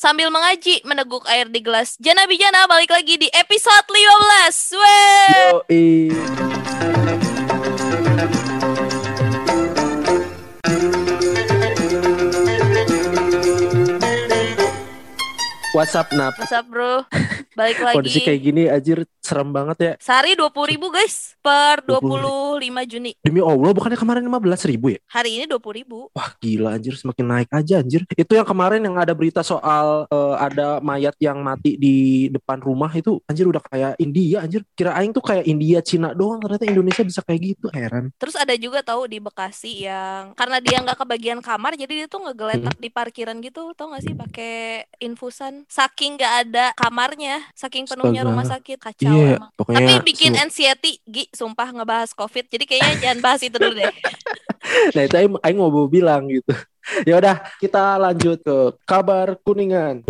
sambil mengaji meneguk air di gelas. Jana Bijana balik lagi di episode 15. Weh. Yoi. WhatsApp nap What's up, bro? Balik lagi. kondisi kayak gini anjir serem banget ya. Sehari 20 ribu guys per 25 Juni. demi Allah bukannya kemarin 15 ribu ya? Hari ini 20 ribu. wah gila anjir semakin naik aja anjir. Itu yang kemarin yang ada berita soal eh, ada mayat yang mati di depan rumah itu anjir udah kayak India anjir. Kira aing tuh kayak India Cina doang ternyata Indonesia bisa kayak gitu heran. Terus ada juga tahu di Bekasi yang karena dia nggak kebagian kamar jadi dia tuh ngegeletak di parkiran gitu tau gak sih pakai infusan. Saking nggak ada kamarnya saking penuhnya Astaga. rumah sakit kacau iya emang. pokoknya Tapi bikin su- anxiety Gi sumpah ngebahas covid jadi kayaknya jangan bahas itu dulu deh. nah itu aing, aing mau bilang gitu ya udah kita lanjut ke kabar kuningan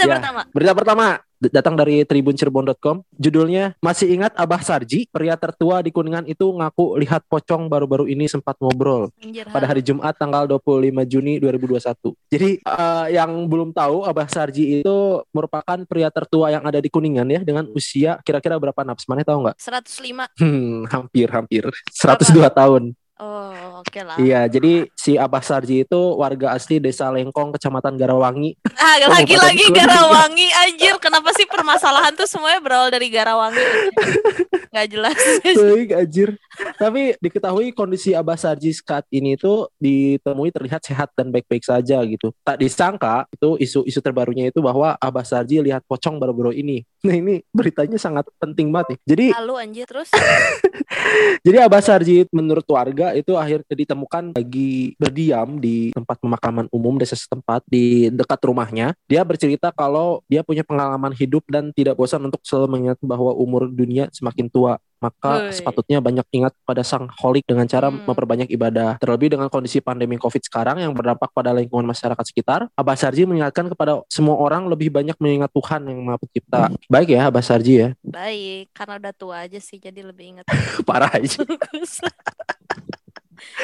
Berita Ya. pertama. Berita pertama datang dari tribuncirebon.com. Judulnya Masih ingat Abah Sarji, pria tertua di Kuningan itu ngaku lihat pocong baru-baru ini sempat ngobrol Anjir, pada hari Jumat tanggal 25 Juni 2021. Jadi eh, yang belum tahu Abah Sarji itu merupakan pria tertua yang ada di Kuningan ya dengan usia kira-kira berapa naps? Mana tahu nggak? 105. Hmm, hampir hampir 102 tahun. Oh, oke lah. Iya, jadi si Abah Sarji itu warga asli Desa Lengkong, Kecamatan Garawangi, Ah, lagi-lagi. Garawangi anjir. Kenapa sih permasalahan tuh semuanya berawal dari Garawangi? Nggak jelas. Baik anjir. Tapi diketahui kondisi Abah Sarji saat ini itu ditemui terlihat sehat dan baik-baik saja gitu. Tak disangka itu isu-isu terbarunya itu bahwa Abah Sarji lihat pocong baru-baru ini. Nah ini beritanya sangat penting banget nih. Jadi Lalu anjir terus. jadi Abah Sarji menurut warga itu akhirnya ditemukan lagi berdiam di tempat pemakaman umum desa setempat di dekat rumahnya. Dia bercerita kalau dia punya pengalaman hidup dan tidak bosan untuk selalu mengingat bahwa umur dunia semakin tua. Maka Woi. sepatutnya banyak ingat pada sang holik dengan cara Hmm. memperbanyak ibadah. Terlebih dengan kondisi pandemi COVID sekarang yang berdampak pada lingkungan masyarakat sekitar, Abah Sarji mengingatkan kepada semua orang lebih banyak mengingat Tuhan yang Maha Pencipta. Baik ya Abah Sarji ya. Baik, karena udah tua aja sih jadi lebih ingat. Parah aja.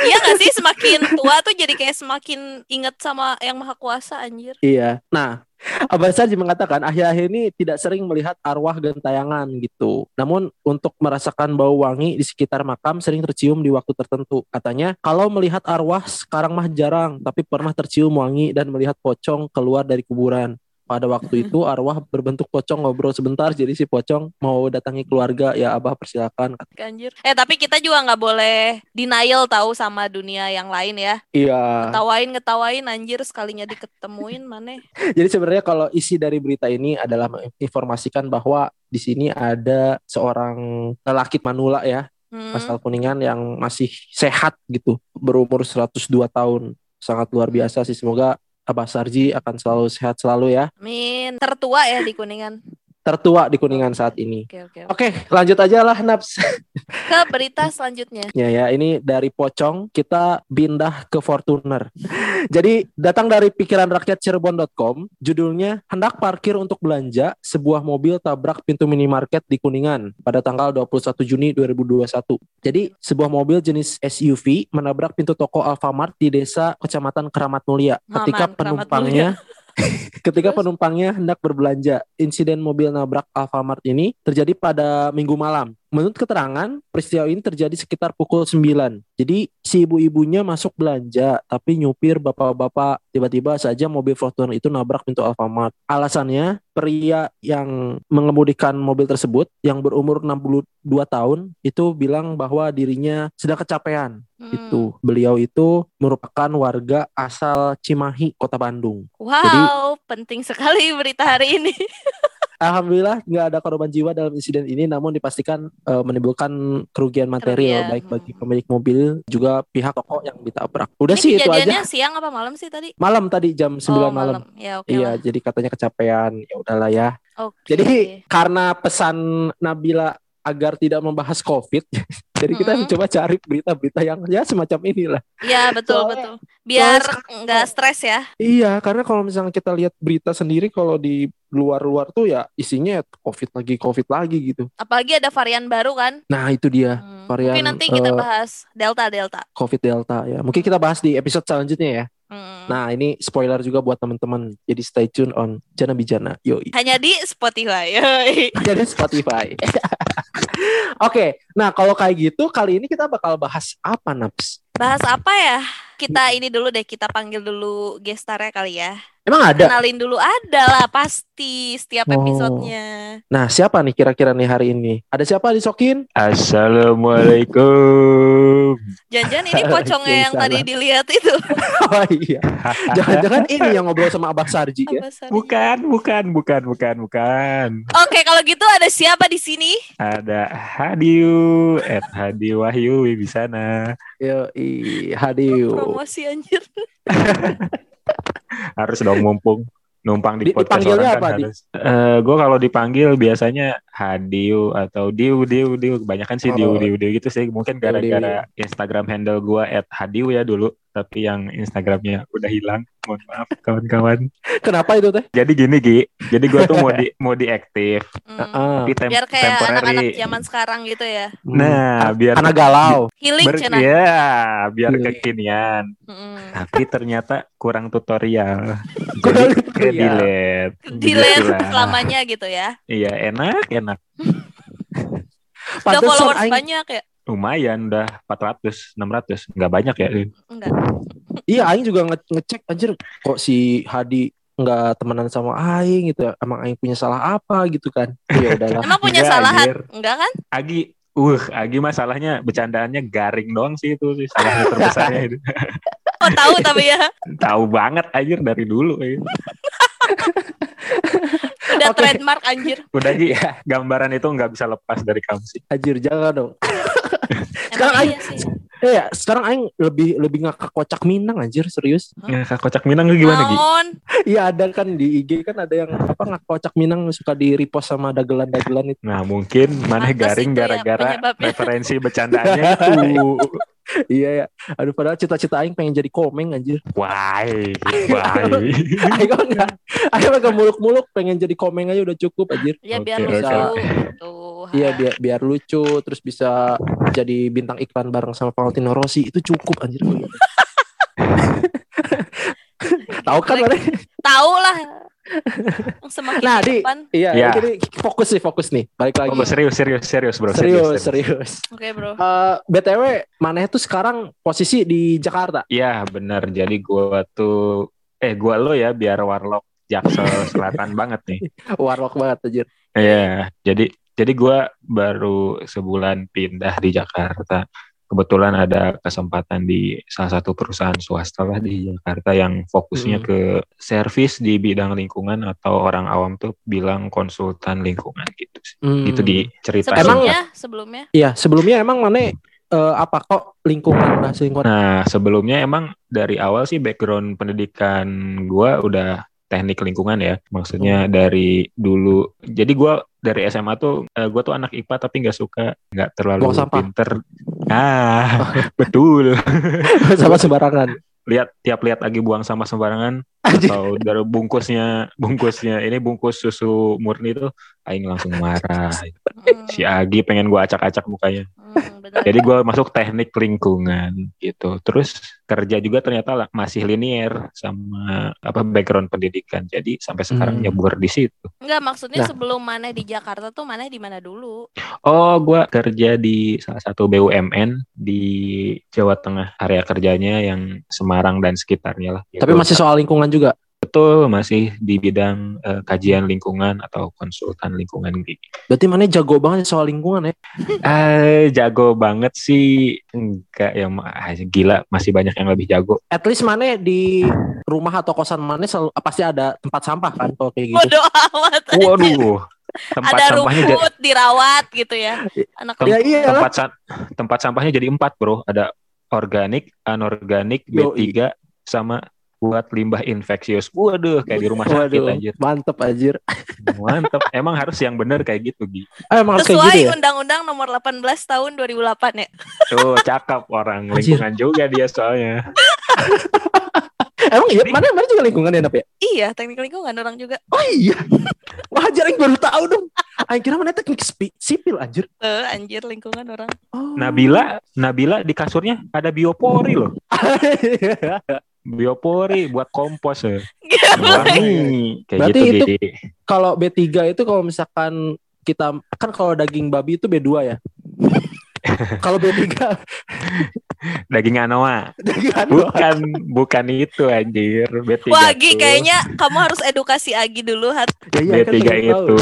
Iya gak sih semakin tua tuh jadi kayak semakin inget sama yang maha kuasa anjir. Iya. Nah, Abah Sarji mengatakan akhir-akhir ini tidak sering melihat arwah gentayangan gitu. Namun untuk merasakan bau wangi di sekitar makam sering tercium di waktu tertentu. Katanya kalau melihat arwah sekarang mah jarang, tapi pernah tercium wangi dan melihat pocong keluar dari kuburan. Pada waktu itu arwah berbentuk pocong ngobrol sebentar, jadi si pocong mau datangi keluarga ya Abah persilakan. Anjir. Eh tapi kita juga nggak boleh denial tahu sama dunia yang lain ya. Iya. Ngetawain ngetawain anjir sekalinya diketemuin mana. Jadi sebenarnya kalau isi dari berita ini adalah menginformasikan bahwa di sini ada seorang lelaki manula ya, Hmm. asal Kuningan yang masih sehat gitu, berumur 102 tahun. Sangat luar biasa sih. Semoga Abah Sarji akan selalu sehat selalu ya. Amin. Tertua ya di Kuningan. Tertua di Kuningan saat ini. Oke oke. oke. Oke, lanjut aja lah Naps. Ke berita selanjutnya. ya ya, ini dari pocong kita pindah ke Fortuner. Jadi datang dari pikiran rakyat Cirebon.com, judulnya hendak parkir untuk belanja, sebuah mobil tabrak pintu minimarket di Kuningan pada tanggal 21 Juni 2021. Jadi sebuah mobil jenis SUV menabrak pintu toko Alfamart di desa Kecamatan Keramat Mulia ketika Aman, Keramat penumpangnya ketika penumpangnya hendak berbelanja. Insiden mobil nabrak Alfamart ini terjadi pada Minggu malam. Menurut keterangan, peristiwa ini terjadi sekitar pukul 9. Jadi si ibu-ibunya masuk belanja, tapi nyupir bapak-bapak tiba-tiba saja mobil Fortuner itu nabrak pintu Alfamart. Alasannya, pria yang mengemudikan mobil tersebut yang berumur 62 tahun itu bilang bahwa dirinya sedang kecapean. Hmm. Itu beliau itu merupakan warga asal Cimahi, Kota Bandung. Wow, penting sekali berita hari ini. Alhamdulillah nggak ada korban jiwa dalam insiden ini, namun dipastikan eh, menimbulkan kerugian material Kerugian, baik bagi pemilik mobil juga pihak toko yang ditabrak. Udah ini sih itu kejadiannya aja. siang apa malam sih tadi? Malam tadi jam 9 oh, malam. Ya oke Iya, lah. jadi katanya kecapean. Ya udahlah ya. Oke. Jadi karena pesan Nabila agar tidak membahas COVID, Jadi kita Mm-mm. coba cari berita-berita yang ya semacam inilah. Iya betul Soalnya- betul. Biar nggak stres ya. Iya, karena kalau misalnya kita lihat berita sendiri kalau di luar-luar tuh ya isinya COVID lagi, COVID lagi gitu. Apalagi ada varian baru kan. Nah itu dia Hmm, varian Mungkin nanti kita eh, bahas delta delta. COVID Delta ya. Mungkin kita bahas di episode selanjutnya ya. Hmm. Nah ini spoiler juga buat teman-teman. Jadi stay tune on Jana Bijana. Yoi. Hanya di Spotify. Yoi. Jadi Spotify. Oke, nah kalau kayak gitu kali ini kita bakal bahas apa Naps? Bahas apa ya? Kita ini dulu deh, kita panggil dulu gestarnya kali ya. Emang ada? Kenalin dulu ada lah pasti setiap Oh. episodenya. Nah siapa nih kira-kira nih hari ini? Ada siapa disokin? Assalamualaikum. Jangan-jangan ini pocongnya yang tadi dilihat itu. Oh iya. Jangan-jangan ini yang ngobrol sama Abah Sarji ya? Apa? Bukan, bukan, bukan, bukan, bukan. Oke, kalau gitu ada siapa di sini? Ada Hadiu, at Hadi Wahyu Wibisana. Yoi, Hadiu. Promosi anjir. Harus dong mumpung numpang di, Di- podcast dipanggilnya orang apa, kan Di? harus. gue kalau dipanggil biasanya Hadiu atau Diu, Diu, Diu. Kebanyakan sih Oh. Diu, Diu, Diu gitu sih. Mungkin gara-gara Instagram handle gue at Hadiu ya dulu. Tapi yang Instagramnya udah hilang. Mohon maaf kawan-kawan. Kenapa itu teh? Jadi gini Gi, jadi gue tuh mau di mau diaktif, Hmm. Ah, tapi tem Biar kayak anak-anak temporary. zaman sekarang gitu ya. Nah, biar anak galau. Healing ber- channel. ya, biar Healing. kekinian. Mm. Tapi ternyata kurang tutorial. Kurang Jadi tutorial. delete. Delete Begitulah. selamanya gitu ya. Iya, enak, enak. Udah Pantesan followers aing- banyak ya? Lumayan udah 400, 600. Nggak banyak ya. Enggak. Iya, Aing juga nge- ngecek anjir kok si Hadi nggak temenan sama Aing gitu. Emang Aing punya salah apa gitu kan? Ya udahlah. Emang punya Enggak, salahan? anjir. Enggak kan? Agi, uh, Agi masalahnya bercandaannya garing doang sih itu sih salahnya terbesarnya itu. Oh tahu tapi ya. Tahu banget anjir dari dulu. ya. Udah Oke. trademark anjir. Udah Gi, gambaran itu nggak bisa lepas dari kamu sih. Anjir jangan dong. Sekarang iya sih. Iya, sekarang Aing lebih lebih ngakak kocak Minang anjir serius. Ya, Kak Kocak Minang gimana Gi? Naon? Iya ada kan di IG kan ada yang apa ngakak kocak Minang suka di repost sama dagelan-dagelan itu. Nah mungkin mana garing ya gara-gara penyebabnya. referensi bercandaannya itu. iya ya. Aduh padahal cita-cita Aing pengen jadi komeng anjir. Why? Why? Aing enggak. Aing enggak muluk-muluk pengen jadi komeng aja udah cukup anjir. Ya Oke, biar oke. lucu gitu. Iya biar biar lucu terus bisa jadi bintang iklan bareng sama Valentino Rossi itu cukup anjir. Tahu kan? Tahu lah. Semakin Nah, di depan. Iya, Iya. jadi fokus sih fokus nih. Balik lagi. Oh, serius, serius, serius bro. serius, serius. Oke bro. Eh, BTW, mana itu sekarang posisi di Jakarta? Iya benar. Jadi gua tuh, eh gua lo ya biar warlock Jaksel Selatan banget nih. Warlock banget anjir. Iya. Jadi jadi gua baru sebulan pindah di Jakarta. Kebetulan ada kesempatan di salah satu perusahaan swasta lah di Jakarta yang fokusnya Hmm. ke servis di bidang lingkungan atau orang awam tuh bilang konsultan lingkungan gitu. sih. Hmm. Gitu diceritain. Emang- Sebelumnya, sebelumnya. Iya, sebelumnya emang mana eh, apa kok lingkungan bahasa lingkungan? Nah, sebelumnya emang dari awal sih background pendidikan gua udah teknik lingkungan ya. Maksudnya dari dulu. Jadi gua dari SMA tuh eh, gua tuh anak IPA tapi nggak suka, nggak terlalu pinter. Ah, betul. sama sembarangan. Lihat tiap lihat lagi buang sampah sembarangan. Atau dari bungkusnya bungkusnya ini bungkus susu murni tuh aing langsung marah. Hmm, Si Agi pengen gua acak-acak mukanya. hmm, benar. Jadi gue masuk teknik lingkungan gitu. Terus kerja juga ternyata lah masih linier sama apa background pendidikan. Jadi sampai sekarang Hmm. nyebur di situ. Enggak maksudnya Nah. sebelum mana di Jakarta tuh mana di mana dulu? Oh, gue kerja di salah satu BUMN di Jawa Tengah. Area kerjanya yang Semarang dan sekitarnya lah. Tapi Gitu. masih soal lingkungan juga. Betul masih di bidang eh, kajian lingkungan atau konsultan lingkungan gitu. Berarti mana jago banget soal lingkungan ya? Eh, jago banget sih enggak ya ma- ah, gila masih banyak yang lebih jago. At least mana di rumah atau kosan mana selalu pasti ada tempat sampah kan kalau kayak gitu. Bodoh amat. Waduh, tempat Ada sampahnya jadi rumput dirawat gitu ya. Anak tem- Ya iyalah. tempat sa- tempat sampahnya jadi empat bro. Ada organik, anorganik, Yoi. B3 sama buat limbah infeksius. Waduh, kayak di rumah sakit Waduh, anjir. mantep anjir. Mantep. Emang harus yang bener kayak gitu, Gi. Ah, emang harus kayak Sesuai gitu ya? Undang-Undang Nomor 18 Tahun 2008 ya. Tuh, cakep orang Anjir. lingkungan juga dia soalnya. Emang iya, mana mana juga lingkungan ya, Nap ya? Iya, teknik lingkungan orang juga. Oh iya. Wah, jarang baru tahu dong. Aing kira mana teknik sipil anjir. Eh, anjir lingkungan orang. Oh. Nabila, Nabila di kasurnya ada biopori loh. Biopori buat kompos ya. Wangi. Kayak Berarti gitu, itu- kalau B3 itu kalau misalkan kita kan kalau daging babi itu B2 ya. kalau B3 Daging anoa. daging. Bukan, bukan itu anjir. B3 Wah, Gi, tuh. kayaknya kamu harus edukasi Agi dulu, Hat. Ya, iya, kan B3 pengen tahu. itu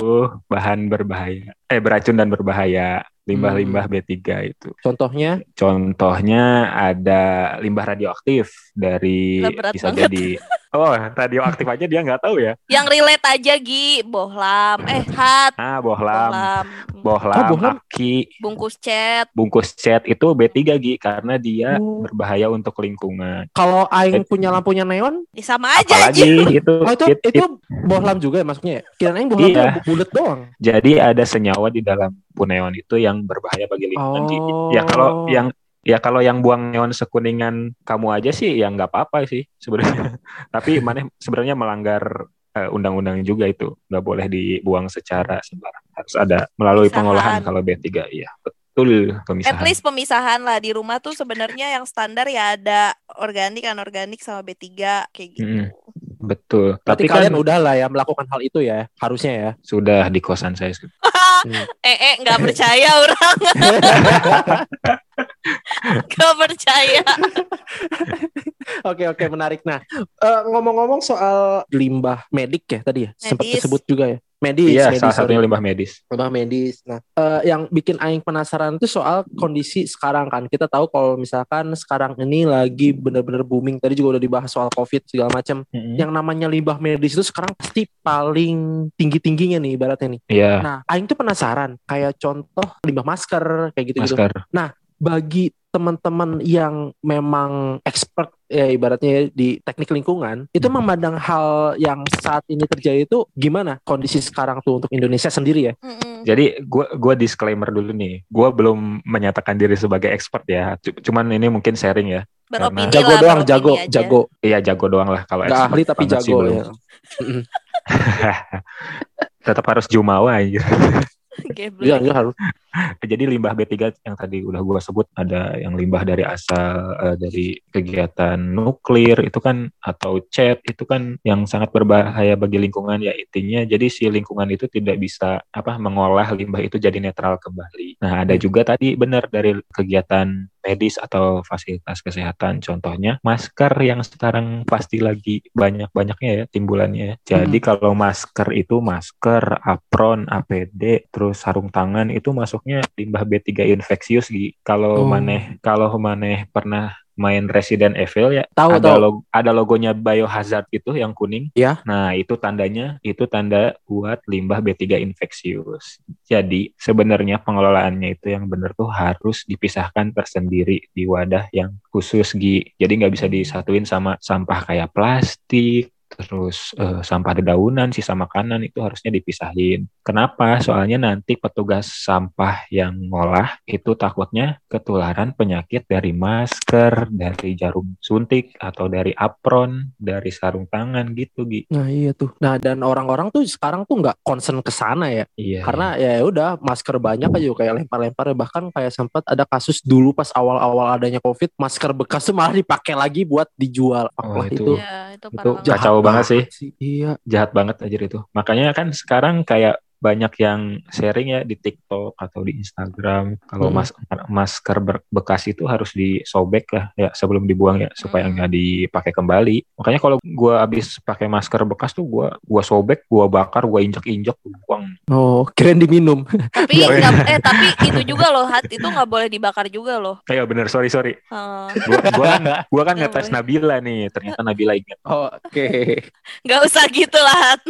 bahan berbahaya. Eh beracun dan berbahaya. Limbah-limbah B3 itu. Contohnya Contohnya ada limbah radioaktif dari bisa banget. jadi Oh, radioaktif aja dia nggak tahu ya. Yang relate aja, Gi. Bohlam. Eh, Hat. Ah, bohlam, Bohlam. bohlam, Oh, bohlam. aki, Bungkus chat. bungkus cat itu B3 Gi karena dia Oh. berbahaya untuk lingkungan. kalau aing punya lampunya neon, Ya, sama aja. Apalagi itu, oh itu it- itu it- bohlam juga ya masuknya ya? Kirain aing bohlam Iya. bulat doang. jadi ada senyawa di dalam puneon itu yang berbahaya bagi lingkungan. Gi. Oh. Ya kalau yang ya kalau yang buang neon sekuningan kamu aja sih ya nggak apa-apa sih sebenarnya. Tapi mana sebenarnya melanggar eh, undang-undang juga itu nggak boleh dibuang secara sembarang. Harus ada melalui Pemisahan. pengolahan kalau B3 iya betul At pemisahan. least pemisahan lah di rumah tuh sebenarnya yang standar ya ada organik, anorganik sama B3 kayak gitu. Mm-mm. Betul. Berarti Tapi kan kalian udah lah ya melakukan hal itu ya, harusnya ya. sudah di kosan saya. Eh, eh, nggak percaya orang. Nggak percaya. Oke oke menarik. Nah eh, ngomong-ngomong soal limbah medik ya tadi ya sempat disebut juga ya. Medis, Iya, medis, salah satunya sorry. limbah medis. limbah medis. Nah eh, yang bikin Aing penasaran itu soal kondisi sekarang kan. Kita tahu kalau misalkan sekarang ini lagi bener-bener booming. Tadi juga udah dibahas soal covid segala macam. Mm-mm. Yang namanya limbah medis itu sekarang pasti paling tinggi-tingginya nih ibaratnya nih. Iya, Nah Aing tuh penasaran kayak contoh limbah masker kayak gitu-gitu. masker. bagi teman-teman yang memang expert ya ibaratnya ya, di teknik lingkungan itu Hmm. memandang hal yang saat ini terjadi itu gimana kondisi sekarang tuh untuk Indonesia sendiri ya Mm-mm. Jadi gua gua disclaimer dulu nih. Gua belum menyatakan diri sebagai expert ya. C- Cuman ini mungkin sharing ya. Beropini jago lah, doang jago aja. jago Iya jago doang lah kalau nggak expert ahli tapi jago ya. Tetap harus jumawa aja. Iya, iya, harus. Jadi limbah B3 yang tadi udah gua sebut ada yang limbah dari asal eh, dari kegiatan nuklir itu kan atau cat itu kan yang sangat berbahaya bagi lingkungan ya intinya. Jadi si lingkungan itu tidak bisa apa mengolah limbah itu jadi netral kembali. Nah, ada juga tadi benar dari kegiatan medis atau fasilitas kesehatan contohnya masker yang sekarang pasti lagi banyak-banyaknya ya timbulannya. ya. Jadi kalau masker itu masker, apron, APD, terus sarung tangan itu masuknya limbah B3 infeksius Gi. Kalau Oh. maneh kalau maneh pernah main Resident Evil ya tahu ada tahu log- ada logonya biohazard gitu yang kuning. Ya. Nah, itu tandanya itu tanda buat limbah B3 infeksius. Jadi, sebenarnya pengelolaannya itu yang benar tuh harus dipisahkan tersendiri di wadah yang khusus Gi. Jadi nggak bisa disatuin sama sampah kayak plastik, terus eh, sampah dedaunan, sisa makanan itu harusnya dipisahin. Kenapa? Soalnya nanti petugas sampah yang ngolah itu takutnya ketularan penyakit dari masker, dari jarum suntik atau dari apron, dari sarung tangan gitu, Gi. nah iya tuh nah dan orang-orang tuh sekarang tuh nggak concern ke sana ya Iya. karena ya udah masker banyak aja kayak lempar-lempar ya. bahkan kayak sempat ada kasus dulu pas awal-awal adanya covid masker bekas tuh malah dipakai lagi buat dijual Oh, itu. itu Iya, itu Itu parah Kacau banget sih. iya jahat banget aja itu. Makanya kan sekarang kayak banyak yang sharing ya di TikTok atau di Instagram kalau Hmm. mas masker ber- bekas itu harus disobek lah ya sebelum dibuang ya supaya Hmm. nggak dipakai kembali. Makanya kalau gua habis pakai masker bekas tuh gua gua sobek, gua bakar, gua injek-injek, gua buang. oh keren diminum Tapi Iya. nggak- eh tapi itu juga loh, Hat, itu nggak boleh dibakar juga loh. Kayak bener sorry sorry. Eh, Gua, gua kan gua kan Nggak ngetes. Nabila nih, ternyata Nabila ingat. oke nggak usah gitu lah, Hat.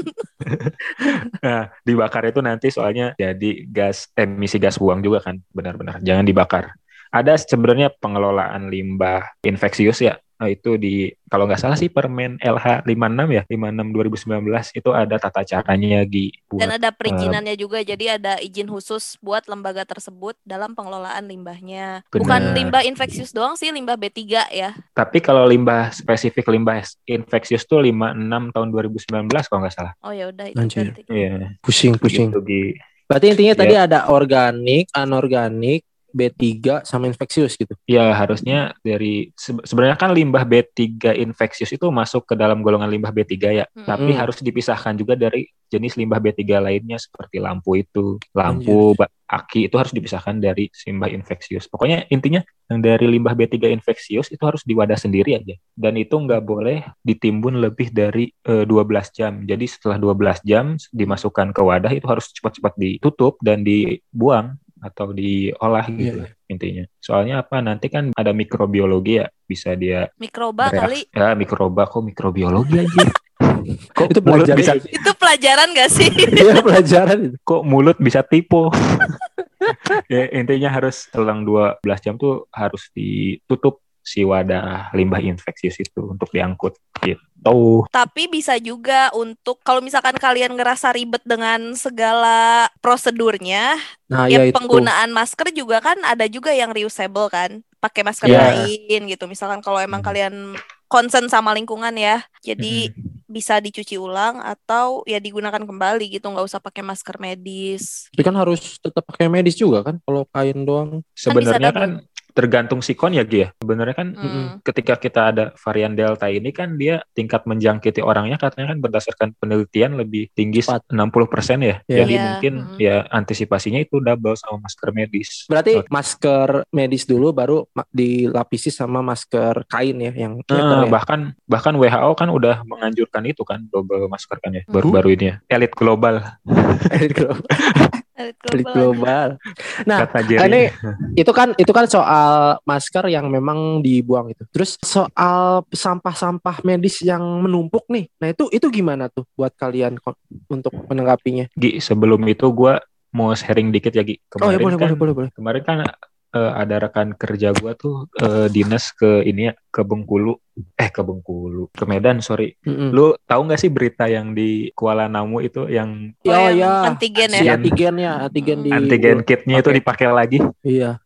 Nah, dibakar itu nanti soalnya jadi gas emisi gas buang juga kan, benar-benar. Jangan dibakar. Ada sebenarnya pengelolaan limbah infeksius ya. Nah, itu di kalau nggak salah sih Permen LH 56 ya, 56 2019 itu ada tata caranya Gi buat Dan ada perizinannya juga, jadi ada izin khusus buat lembaga tersebut dalam pengelolaan limbahnya. Bukan Benar. limbah infeksius doang sih, limbah B3 ya. Tapi kalau limbah spesifik limbah infeksius tuh 56 tahun 2019 kalau nggak salah. Oh ya udah itu Anjir. Iya. Pusing, pusing. Gitu, Gi. Berarti intinya Iya. tadi ada organik, anorganik, B3 sama infeksius gitu. Ya harusnya dari se- sebenarnya kan limbah B3 infeksius itu masuk ke dalam golongan limbah B3 ya. Hmm. Tapi Hmm. harus dipisahkan juga dari jenis limbah B3 lainnya seperti lampu itu, lampu, ba- aki itu harus dipisahkan dari limbah infeksius. Pokoknya intinya yang dari limbah B3 infeksius itu harus di wadah sendiri aja. Dan itu nggak boleh ditimbun lebih dari eh, 12 jam. Jadi setelah 12 jam dimasukkan ke wadah itu harus cepat-cepat ditutup dan dibuang atau diolah gitu Iya. intinya. Soalnya apa? Nanti kan ada mikrobiologi ya, bisa dia Mikroba bereaksi. kali. Ya mikroba kok mikrobiologi aja. kok Itu mulut pelajaran bisa Itu pelajaran gak sih? Iya pelajaran kok mulut bisa tipu. ya intinya harus selang 12 jam tuh harus ditutup si wadah limbah infeksius itu untuk diangkut gitu. Tapi bisa juga untuk kalau misalkan kalian ngerasa ribet dengan segala prosedurnya, Nah, ya ya itu. penggunaan masker juga kan ada juga yang reusable kan, pakai masker Iya. lain gitu. Misalkan kalau emang Hmm. kalian concern sama lingkungan ya, jadi Mm-mm. bisa dicuci ulang atau ya digunakan kembali gitu, nggak usah pakai masker medis. Tapi kan harus tetap pakai medis juga kan kalau kain doang. Sebenarnya double. kan tergantung sikon ya Gi ya. Sebenarnya kan Hmm. ketika kita ada varian delta ini kan dia tingkat menjangkiti orangnya katanya kan berdasarkan penelitian lebih tinggi Cepat. 60% ya. Iya. Jadi Iya, mungkin mm-mm. ya antisipasinya itu double sama masker medis. Berarti Oh, masker medis dulu baru dilapisi sama masker kain ya yang eh, ya. bahkan bahkan WHO kan udah menganjurkan itu kan double masker kan ya Hmm. baru-baru ini ya. Elit global Elit global. Elit Elit global. Nah, ini itu kan itu kan soal masker yang memang dibuang itu. Terus soal sampah-sampah medis yang menumpuk nih. Nah, itu itu gimana tuh buat kalian untuk menanggapinya? Gi, sebelum itu gua mau sharing dikit ya Gi. Oh ya Kemarin boleh kan boleh boleh boleh. kemarin kan eh, ada rekan kerja gua tuh eh, dinas ke ini ya ke Bengkulu eh ke Bengkulu ke Medan sorry Mm-mm. lu tahu nggak sih berita yang di Kuala Namu itu yang Oh, Ya yang ya. antigen Si ya. antigen ya, antigen di antigen kitnya itu Oke. dipakai lagi Iya.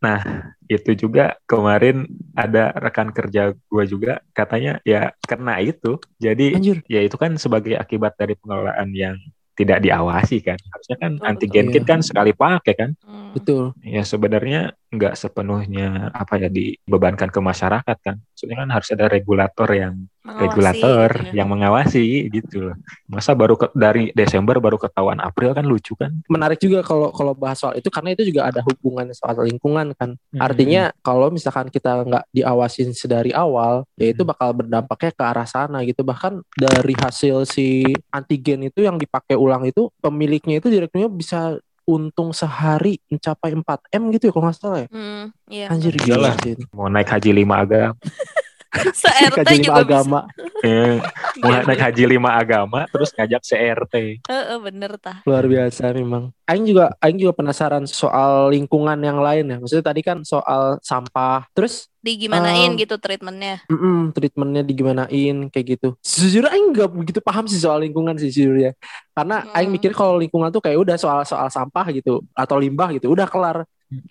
itu juga kemarin ada rekan kerja gua juga katanya ya kena itu jadi Anjir. ya itu kan sebagai akibat dari pengelolaan yang tidak diawasi kan harusnya kan Betul, antigen betul. kit kan sekali pakai kan Hmm. Betul. ya sebenarnya nggak sepenuhnya apa ya dibebankan ke masyarakat kan maksudnya kan harus ada regulator yang Mengawasi regulator gitu ya. yang mengawasi gitu loh masa baru ke- dari Desember baru ketahuan April kan lucu kan Menarik juga kalau kalau bahas soal itu karena itu juga ada hubungan soal lingkungan kan. Artinya kalau misalkan kita nggak diawasin sedari awal, ya itu Hmm. bakal berdampaknya ke arah sana gitu. Bahkan dari hasil si antigen itu yang dipakai ulang itu pemiliknya itu direkturnya bisa untung sehari mencapai 4 m gitu ya kalau nggak salah ya. Hmm, iya. Anjir gila sih. mau naik haji lima agama Se-RT juga bisa. agama. eh, mau Iya, naik haji lima agama terus ngajak CRT Heeh, bener tah. Luar biasa memang. Aing juga Aing juga penasaran soal lingkungan yang lain ya. Maksudnya tadi kan soal sampah. Terus Digimanain Um, gitu treatmentnya. Mm-mm, treatmentnya digimanain kayak gitu. Sejujurnya Aing nggak begitu paham sih soal lingkungan sih sejujurnya. Karena Hmm. Aing mikir kalau lingkungan tuh kayak udah soal soal sampah gitu atau limbah gitu, udah kelar.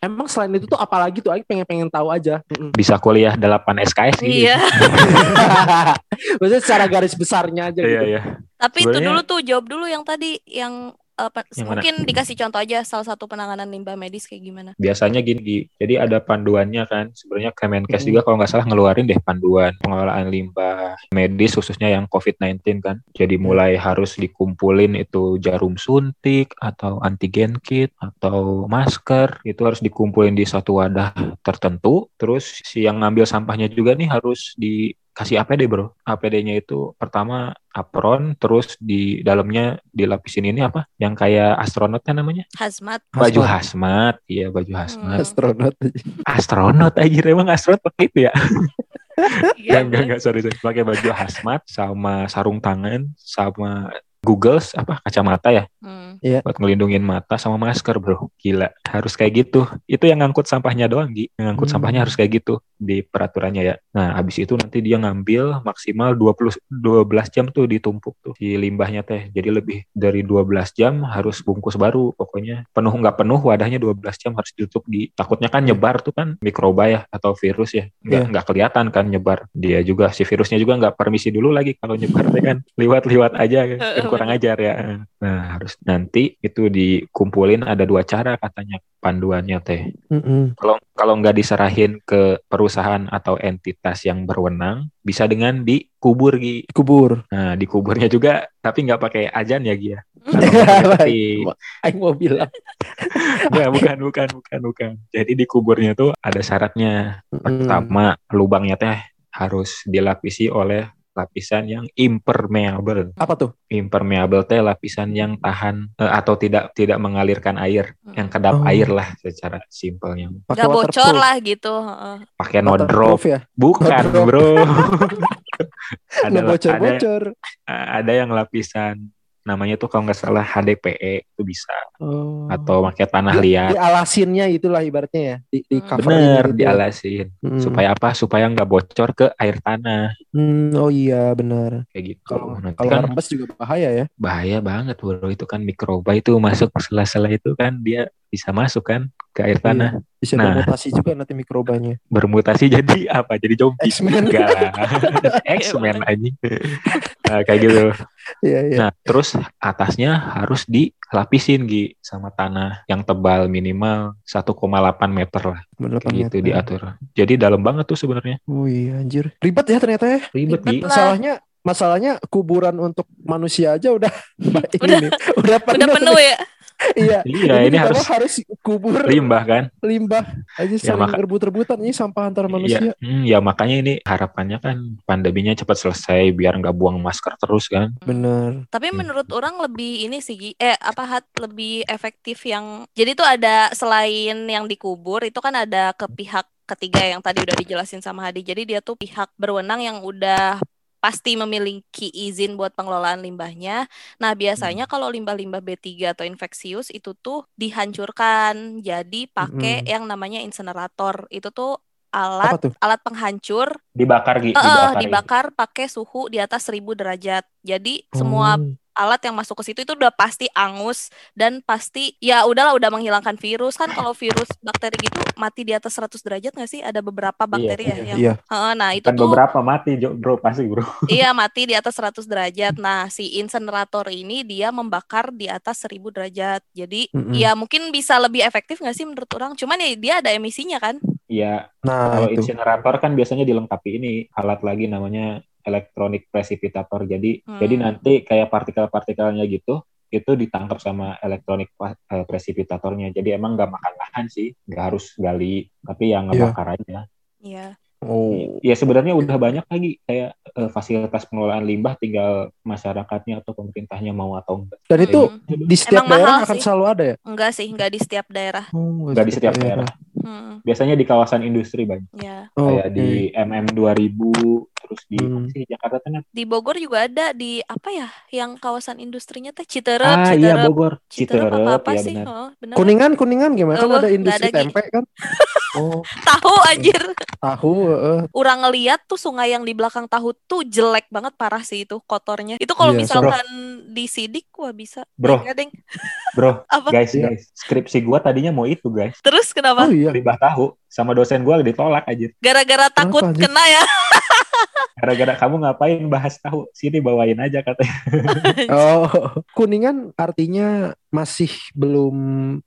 Emang selain itu tuh apalagi tuh Aing pengen pengen tahu aja. Bisa kuliah 8 SKS sih Iya. Maksudnya secara garis besarnya aja iya gitu. iya Tapi itu Sebenarnya- dulu tuh jawab dulu yang tadi yang apa Yang mana? mungkin dikasih contoh aja salah satu penanganan limbah medis kayak gimana. biasanya gini Gi. jadi ada panduannya kan sebenarnya Kemenkes Hmm. juga kalau nggak salah ngeluarin deh panduan pengelolaan limbah medis khususnya yang COVID-19 kan jadi mulai harus dikumpulin itu jarum suntik atau antigen kit atau masker itu harus dikumpulin di satu wadah tertentu terus si yang ngambil sampahnya juga nih harus dikasih APD bro. APD-nya itu pertama apron terus di dalamnya dilapisin ini apa? Yang kayak astronot kan namanya? Hazmat. baju Hazmat. iya baju hazmat. Astronot. astronot aja emang astronot pakai itu ya? Iya, enggak enggak enggak. Sorry, sorry. pakai baju hazmat sama sarung tangan sama googles apa kacamata ya? Hmm. buat ngelindungin mata sama masker bro. Gila. Harus kayak gitu. Itu yang ngangkut sampahnya doang Gi. Yang ngangkut Hmm. sampahnya harus kayak gitu di peraturannya ya. Nah, habis itu nanti dia ngambil maksimal 20 12 jam tuh ditumpuk tuh si limbahnya teh. Jadi lebih dari 12 jam harus bungkus baru pokoknya. Penuh nggak penuh wadahnya 12 jam harus ditutup di takutnya kan nyebar tuh kan mikroba ya atau virus ya. Nggak nggak kelihatan kan nyebar. Dia juga si virusnya juga nggak permisi dulu lagi kalau nyebar teh kan liwat-liwat aja kan kurang ajar ya. Nah, harus nanti itu dikumpulin ada dua cara katanya panduannya teh. Kalau kalau nggak diserahin ke perusahaan atau entitas yang berwenang, bisa dengan dikubur Gi. Kubur. Nah, dikuburnya juga tapi nggak pakai ajan ya Gi ya. Aing mau bilang. Nggak, bukan, bukan, bukan, bukan. Jadi dikuburnya tuh ada syaratnya. Pertama, lubangnya teh harus dilapisi oleh lapisan yang impermeable. Apa tuh? Impermeable teh lapisan yang tahan eh, atau tidak tidak mengalirkan air, Hmm. yang kedap Oh. air lah secara simpelnya. Pakai Gak bocor lah gitu. heeh. Pakai no drop. Ya. Bukan, bro. ada, Nggak ada, bocor-bocor. ada yang lapisan namanya tuh kalau nggak salah HDPE itu bisa Oh. atau pakai tanah Di- liat. Dialasinnya itulah ibaratnya ya. Di, di Hmm. Bener, gitu dialasin. Hmm. Supaya apa? Supaya nggak bocor ke air tanah Hmm, oh iya benar. kayak gitu. Kalau Nanti kalau kan rembes juga bahaya ya. bahaya banget bro itu kan mikroba itu masuk sela-sela itu kan dia bisa masuk kan ke air tanah Bisa Nah. bermutasi juga nanti mikrobanya. bermutasi jadi apa jadi zombie X-Men. X-Men aja Nah, kayak gitu Iya iya. nah terus atasnya harus dilapisin Gi sama tanah yang tebal minimal 1,8 meter lah gitu diatur jadi dalam banget tuh sebenarnya Oh iya anjir. Ribet ya ternyata ya. ribet Ribet Gi lah. Masalahnya masalahnya kuburan untuk manusia aja udah Udah- ini udah penuh. Udah penuh ya. Iya. iya ini ditambah harus harus kubur limbah kan limbah aja Ya, saling maka- rebut-rebutan ini sampah antar manusia. Iya, hmm, ya makanya ini harapannya kan pandeminya cepat selesai biar nggak buang masker terus kan. Bener. Tapi Hmm. menurut orang lebih ini sih eh apa hat lebih efektif yang jadi tuh ada selain yang dikubur itu kan ada ke pihak ketiga yang tadi udah dijelasin sama Hadi. Jadi dia tuh pihak berwenang yang udah pasti memiliki izin buat pengelolaan limbahnya. Nah, biasanya kalau limbah-limbah B3 atau infeksius itu tuh dihancurkan. Jadi pakai Mm-mm. yang namanya insenerator. Itu tuh alat tuh? alat penghancur Dibakar gitu, dibakar. dibakar pakai suhu di atas 1000 derajat. Jadi semua Oh. Alat yang masuk ke situ itu udah pasti angus dan pasti ya udahlah udah menghilangkan virus kan kalau virus bakteri gitu mati di atas 100 derajat nggak sih? Ada beberapa bakteri ya yang Iya. Heeh, nah itu Kan tuh beberapa mati Jo- bro pasti bro. iya mati di atas 100 derajat. Nah, si insenerator ini dia membakar di atas 1000 derajat. Jadi Mm-mm. ya mungkin bisa lebih efektif nggak sih menurut orang? Cuman ya dia ada emisinya kan? Iya Nah kalau itu. insinerator kan biasanya dilengkapi ini alat lagi namanya elektronik precipitator. Jadi Hmm. jadi nanti kayak partikel-partikelnya gitu itu ditangkap sama elektronik eh, precipitatornya. Jadi emang nggak makan lahan sih, nggak harus gali, tapi yang ngebakar aja. Iya. Oh. Ya sebenarnya udah banyak lagi kayak eh, fasilitas pengelolaan limbah, tinggal masyarakatnya atau pemerintahnya mau atau enggak. Dan itu gitu. di setiap Emang daerah akan sih. selalu ada ya? Enggak sih, enggak di setiap daerah. Oh, Nggak di setiap daerah. Hmm, Biasanya di kawasan industri banyak. ya. Oh, kayak di MM 2000 terus di Hmm. sih Jakarta Tengah. Di Bogor juga ada di apa ya? Yang kawasan industrinya teh Citerep, Ah iya Citerep, Bogor. Citerep apa apa ya sih? benar. Oh, bener. Kuningan, kuningan gimana? Kan Oh, ada nggak industri ada, tempe kan? Oh, Tahu anjir. tahu. heeh. Orang ngeliat tuh sungai yang di belakang tahu tuh jelek banget parah sih itu kotornya. Itu kalau Iya, misalkan disidik wah bisa. Bro. Deng. Bro, Apa? guys, Iya. guys, skripsi gua tadinya mau itu, guys. Terus kenapa? Oh iya. Limbah tahu sama dosen gua ditolak aja. Gara-gara takut anjir? kena ya. Gara-gara kamu ngapain bahas tahu? Sini bawain aja katanya. Oh, kuningan artinya masih belum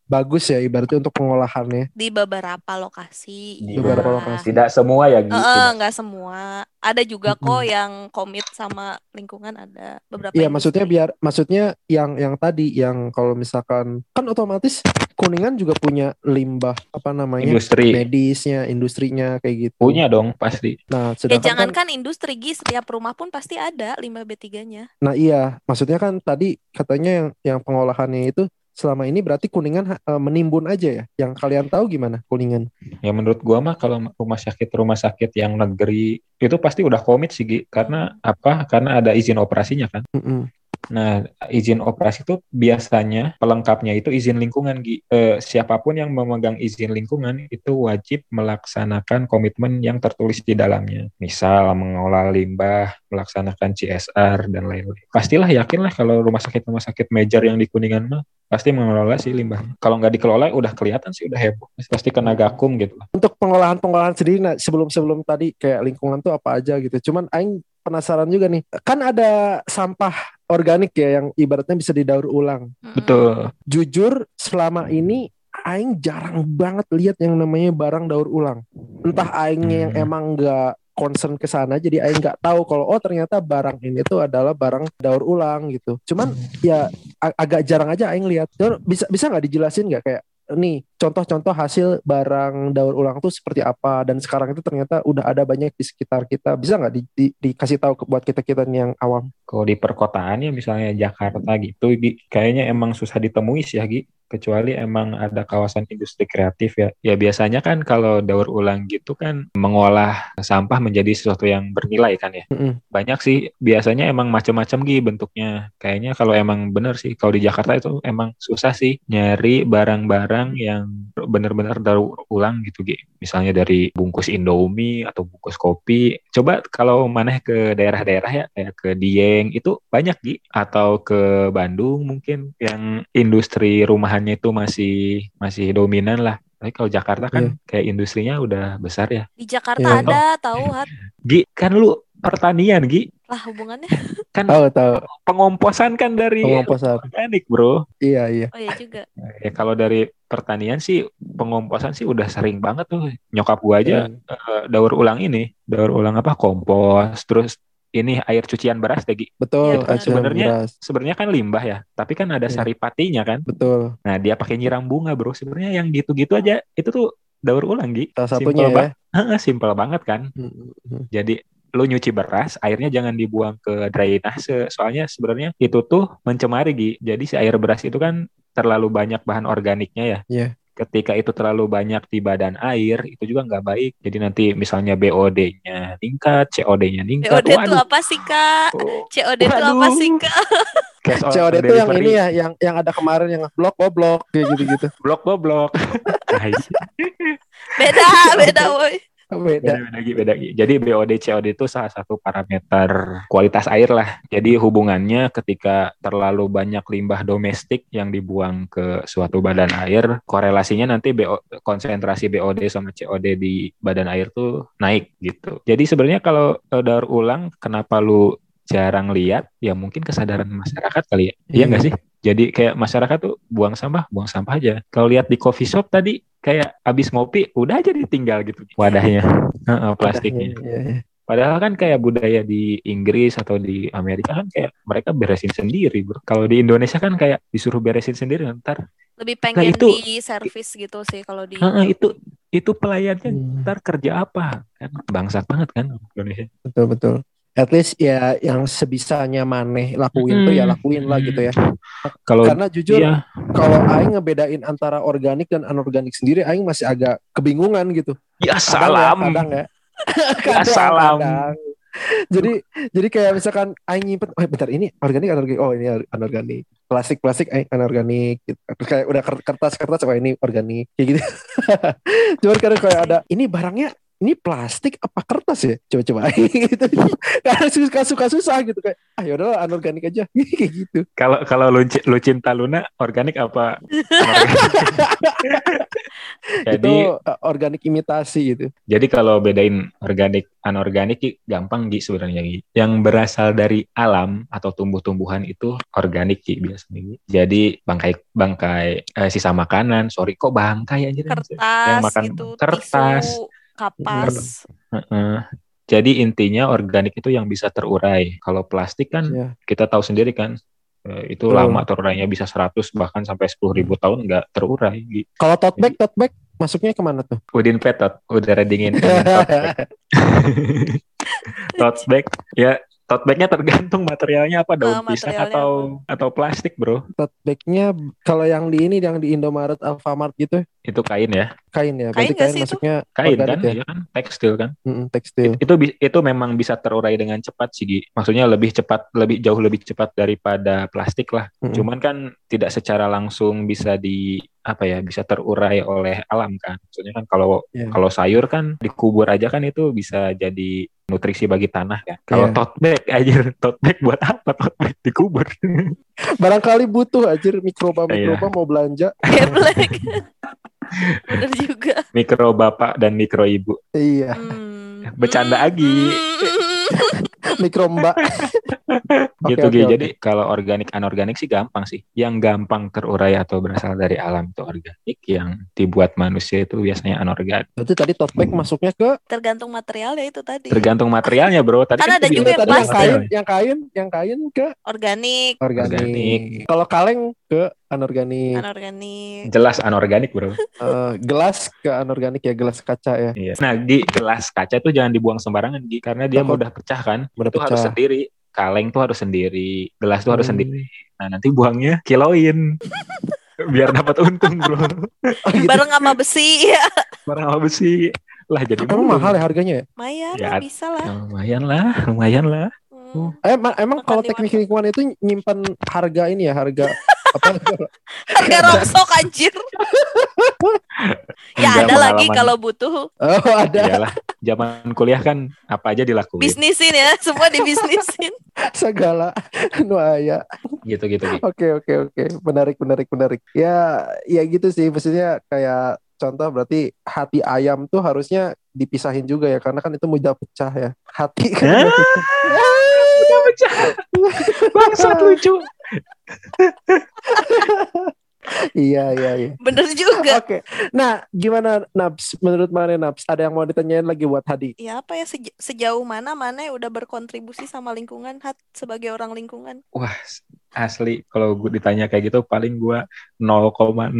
bagus ya ibaratnya untuk pengolahannya. Di beberapa lokasi. Di beberapa Nah, lokasi. Tidak semua ya, Gi. Heeh, Tidak. nggak semua. Ada juga kok Mm-mm. yang komit sama lingkungan ada beberapa. Iya, maksudnya industri. biar maksudnya yang yang tadi yang kalau misalkan kan otomatis kuningan juga punya limbah apa namanya Industri. medisnya, industrinya kayak gitu. Punya dong, pasti. Nah, Ya sedangkan kan, jangankan industri Gi, setiap rumah pun pasti ada limbah B3-nya. nah iya, maksudnya kan tadi katanya yang yang pengolahannya itu selama ini berarti kuningan eh, menimbun aja ya. Yang kalian tahu gimana kuningan? Ya menurut gua mah kalau rumah sakit rumah sakit yang negeri itu pasti udah komit sih, Gi. Karena apa? Karena ada izin operasinya kan. Mm-mm. Nah, izin operasi itu biasanya pelengkapnya itu izin lingkungan. Eh, siapa pun yang memegang izin lingkungan itu wajib melaksanakan komitmen yang tertulis di dalamnya. Misal mengolah limbah, melaksanakan CSR dan lain-lain. Pastilah yakinlah kalau rumah sakit rumah sakit major yang di Kuningan mah pasti mengelola sih limbahnya. Kalau nggak dikelola udah kelihatan sih udah heboh. Pasti kena gakum gitu. Untuk pengolahan-pengolahan sendiri nah, sebelum-sebelum tadi kayak lingkungan tuh apa aja gitu. Cuman aing penasaran juga nih. Kan ada sampah organik ya yang ibaratnya bisa didaur ulang. Betul. Jujur selama ini aing jarang banget lihat yang namanya barang daur ulang. Entah aingnya yang Hmm. emang nggak concern ke sana jadi aing nggak tahu kalau oh ternyata barang ini tuh adalah barang daur ulang gitu. Cuman ya ag- agak jarang aja aing lihat. Terus bisa bisa nggak dijelasin nggak kayak nih contoh-contoh hasil barang daur ulang tuh seperti apa? Dan sekarang itu ternyata udah ada banyak di sekitar kita. Bisa nggak di- di- dikasih tahu buat kita kita yang awam Kalau di perkotaan ya misalnya Jakarta gitu, Gi, kayaknya emang susah ditemui sih ya, Gi. Kecuali emang ada kawasan industri kreatif ya. Ya biasanya kan kalau daur ulang gitu kan mengolah sampah menjadi sesuatu yang bernilai kan ya. Mm-mm. Banyak sih, biasanya emang macam-macam Gi bentuknya. Kayaknya kalau emang bener sih, kalau di Jakarta itu emang susah sih nyari barang-barang yang bener-bener daur ulang gitu Gi. Misalnya dari bungkus Indomie atau bungkus kopi. Coba kalau mana ke daerah-daerah ya, kayak ke Dieng itu banyak Gi. Atau ke Bandung mungkin yang industri rumahannya itu masih masih dominan lah. Tapi kalau Jakarta kan kayak industrinya udah besar ya. Di Jakarta Iya. ada tahu Hat. Gi, kan lu pertanian Gi. Lah hubungannya. Kan tahu tahu pengomposan kan dari pengomposan organik bro. iya iya Oh iya juga. Ya kalau dari pertanian sih pengomposan sih udah sering banget tuh. Nyokap gua aja Hmm. eh, daur ulang ini, daur ulang apa kompos, terus ini air cucian beras deh, Gi. betul acuan Sebenarnya- beras. Sebenarnya kan limbah ya, tapi kan ada Iya. saripatinya kan. betul Nah, dia pakai nyiram bunga, Bro. Sebenarnya yang gitu-gitu aja itu tuh daur ulang, Gi. salah satunya Simple ya ba- Simple banget kan. Hmm, hmm. Jadi lu nyuci beras, airnya jangan dibuang ke drainase. Soalnya sebenarnya itu tuh mencemari, Gi. Jadi si air beras itu kan terlalu banyak bahan organiknya ya. Iya. Ketika itu terlalu banyak di badan air, itu juga nggak baik. Jadi nanti misalnya BOD-nya meningkat, COD-nya meningkat. COD itu apa sih Kak? Oh, COD itu apa sih Kak? COD itu yang ini ya yang yang ada kemarin yang blok oh blok kayak gitu gitu Blok goblok. Beda, beda woi. Beda beda beda Gi, beda Gi. Jadi BOD COD itu salah satu parameter kualitas air lah. Jadi hubungannya ketika terlalu banyak limbah domestik yang dibuang ke suatu badan air, korelasinya nanti BO, konsentrasi BOD sama COD di badan air tuh naik gitu. Jadi sebenarnya kalau daur ulang kenapa lu jarang lihat? Ya mungkin kesadaran masyarakat kali ya. Iya nggak sih? Jadi kayak masyarakat tuh buang sampah, buang sampah aja. Kalau lihat di coffee shop tadi kayak abis ngopi udah aja ditinggal gitu wadahnya, Heeh, plastiknya. Iya, iya. Padahal kan kayak budaya di Inggris atau di Amerika kan kayak mereka beresin sendiri, bro. Kalau di Indonesia kan kayak disuruh beresin sendiri, ntar Lebih pengen itu- di servis gitu sih kalau di Heeh, itu itu pelayannya Hmm, ntar kerja apa? Kan bangsat banget kan Indonesia. betul betul at least ya yang sebisanya maneh lakuin tuh ya Hmm. lakuin lah gitu ya Kalau karena jujur iya, kalau aing ngebedain antara organik dan anorganik sendiri aing masih agak kebingungan gitu ya Kadang salam. ya, kadang ya. Ya salam. kadang. Jadi jadi kayak misalkan aing nyimpen, oh bentar ini organik anorganik, oh ini anorganik. Plastik plastik aing anorganik gitu. Terus kayak udah ker- kertas kertas oh ini organik kayak gitu. Cuman kadang kayak ada ini barangnya ini plastik apa kertas ya? Coba-coba gitu. Karena suka suka susah gitu kayak ah yaudah anorganik aja kayak gitu. Kalau kalau lu, lu cinta Luna organik apa? Jadi itu uh, organik imitasi gitu. Jadi kalau bedain organik anorganik gampang Gi sebenarnya Gi. Yang berasal dari alam atau tumbuh-tumbuhan itu organik Gi biasanya Gi. Jadi bangkai bangkai eh, sisa makanan, sorry kok bangkai aja kertas makan gitu, kertas. tisu, kapas. Heeh. Jadi intinya organik itu yang bisa terurai. Kalau plastik kan Ya. kita tahu sendiri kan eh, itu Betul. lama terurainya bisa 100 bahkan sampai 10.000 ribu tahun nggak terurai. Kalau tote bag tote bag masuknya ke mana tuh? Udin Petot udah readingin tote bag. tote bag ya tote bagnya tergantung materialnya apa daun Ah, pisang atau atau plastik bro Tote bagnya kalau yang di ini yang di Indomaret, Alfamart gitu itu kain ya kain ya. Kain Berarti kain sih itu? masuknya kain organik kan ya? iya kan tekstil kan Mm-mm, tekstil. itu bi- itu memang bisa terurai dengan cepat sih Gi. maksudnya lebih cepat lebih jauh lebih cepat daripada plastik lah Mm-mm. cuman kan tidak secara langsung bisa di apa ya bisa terurai oleh alam kan maksudnya kan kalau Iya. kalau sayur kan dikubur aja kan itu bisa jadi nutrisi bagi tanah kan kalau Iya. tote bag aja tote bag buat apa tote bag dikubur Barangkali butuh aja mikroba Iya. mikroba mau belanja. Bener juga. mikro bapak dan mikro ibu Iya, Hmm. Bercanda, Agi. Hmm. mikro mbak. Gitu oke. Jadi kalau organik anorganik sih gampang sih. Yang gampang terurai atau berasal dari alam itu organik, yang dibuat manusia itu biasanya anorganik. Berarti tadi tote bag masuknya ke Tergantung materialnya itu tadi. Tergantung materialnya, Bro. Tadi Kan ada kita juga yang tadi yang plastik. kain, yang kain, yang kain ke Organik, organik. Organik. Kalau kaleng ke anorganik. anorganik. jelas anorganik, Bro. Eh, gelas ke anorganik ya, gelas kaca ya. Iya. Nah, di gelas kaca itu jangan dibuang sembarangan, Gi, karena dia Takut mudah pecah kan. Mudah itu harus pecah. sendiri. Kaleng tuh harus sendiri, gelas tuh harus Hmm. sendiri. Nah, nanti buangnya kiloin. Biar dapat untung, Bro. Oh, gitu. Bareng sama besi ya. Barang apa besi? Lah jadi Emang mahal ya harganya ya? Lumayan Ya, bisa lah. Ya, lumayan lah, lumayan lah. Hmm. Eh, emang, emang kalau teknik lingkungan itu nyimpan harga ini ya, harga? Harga rongsok anjir. ya Enggak, ada lagi kalau butuh Oh, ada Iyalah, zaman kuliah kan apa aja dilakuin. bisnisin ya, semua dibisnisin. segala nu aya. Gitu gitu. Gi. Oke, oke, oke. Menarik, menarik, menarik. Ya, ya gitu sih. Maksudnya kayak contoh berarti hati ayam tuh harusnya dipisahin juga ya karena kan itu mudah pecah ya. Hati kan mudah pecah. Udah pecah. Bangsat lucu. Iya, iya, iya. Bener juga. Oke. Nah, gimana Nabs? Menurut mana Nabs? Ada yang mau ditanyain lagi buat Hadi? Ya apa ya sej- sejauh mana mana udah berkontribusi sama lingkungan hat sebagai orang lingkungan. Wah, asli kalau gue ditanya kayak gitu paling gue 0,00000.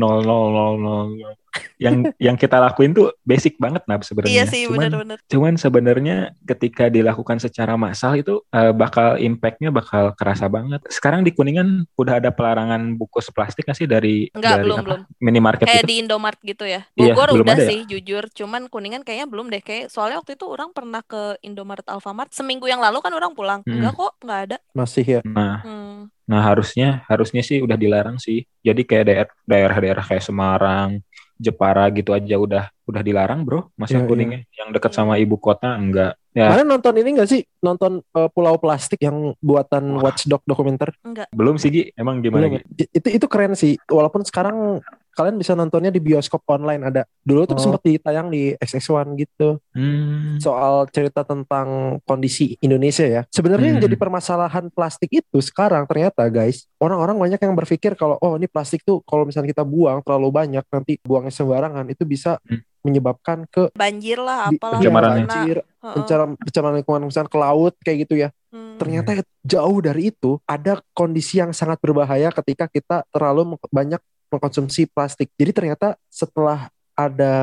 Yang yang kita lakuin tuh basic banget nah sebenarnya. Iya sih Cuman bener-bener. Cuman sebenarnya ketika dilakukan secara massal itu eh, bakal impactnya bakal kerasa banget. Sekarang di Kuningan udah ada pelarangan bungkus plastik nggak sih dari Enggak dari belum apa, belum. minimarket Kayak itu? di Indomart gitu ya. Iya, Bogor belum udah ada ya? sih jujur, cuman Kuningan kayaknya belum deh. Kayak soalnya waktu itu orang pernah ke Indomart Alfamart seminggu yang lalu kan orang pulang. Hmm. Enggak kok, enggak ada. Masih ya. Nah, Hmm. Nah harusnya harusnya sih udah dilarang sih. Jadi kayak daer- daerah-daerah kayak Semarang, Jepara gitu aja udah udah dilarang, Bro. Masa Iya, iya. Kuningan yang dekat sama ibu kota enggak? Ya, Mana nonton ini gak sih? Nonton eh, Pulau Plastik yang buatan Wah. Watchdog dokumenter? belum sih Gi. Emang gimana Belum Gi? ya? Itu itu keren sih. Walaupun sekarang kalian bisa nontonnya di bioskop online ada. Dulu tuh Oh. sempat ditayang di XX1 gitu. Hmm. Soal cerita tentang kondisi Indonesia ya. Sebenarnya yang Hmm. jadi permasalahan plastik itu sekarang ternyata guys, orang-orang banyak yang berpikir kalau oh ini plastik tuh kalau misalnya kita buang terlalu banyak nanti buangnya sembarangan itu bisa Hmm. menyebabkan ke Banjir lah apalah. Pencemaran ya. banjir, pencemaran, pencemaran lingkungan misalnya ke laut kayak gitu ya. Hmm. Ternyata jauh dari itu ada kondisi yang sangat berbahaya ketika kita terlalu banyak mengkonsumsi plastik. Jadi ternyata setelah ada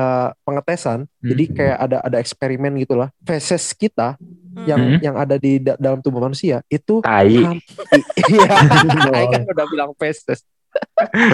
pengetesan, Hmm. jadi kayak ada ada eksperimen gitulah. Feses kita Hmm. yang Hmm. yang ada di da- dalam tubuh manusia itu Tai, iya, kan udah bilang feses.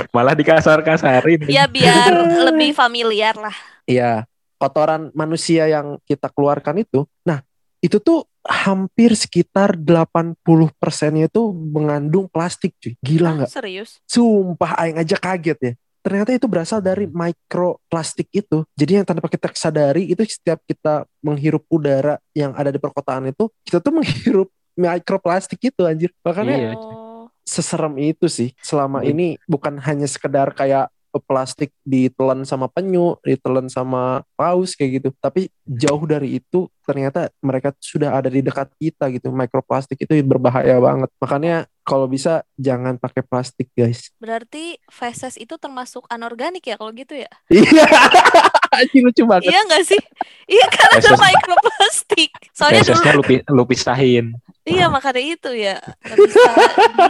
malah dikasar-kasarin. Ya biar lebih familiar lah. Iya, kotoran manusia yang kita keluarkan itu. Nah, itu tuh hampir sekitar 80 persennya itu mengandung plastik cuy. Gila Ah, nggak? serius? Sumpah aing aja kaget ya. Ternyata itu berasal dari mikroplastik itu. Jadi yang tanpa kita sadari itu setiap kita menghirup udara yang ada di perkotaan itu, kita tuh menghirup mikroplastik itu anjir. Makanya Iya. Oh. seserem itu sih. Selama Iya. ini bukan hanya sekedar kayak plastik ditelan sama penyu, ditelan sama paus kayak gitu. Tapi jauh dari itu ternyata mereka sudah ada di dekat kita gitu. Mikroplastik itu berbahaya banget. Makanya kalau bisa jangan pakai plastik guys. Berarti feses itu termasuk anorganik ya kalau gitu ya? Iya. Lucu banget. Iya nggak sih? Iya kan ada mikroplastik. Soalnya dulu Fesesnya lu, pi- lu pisahin. iya makanya itu ya. Bisa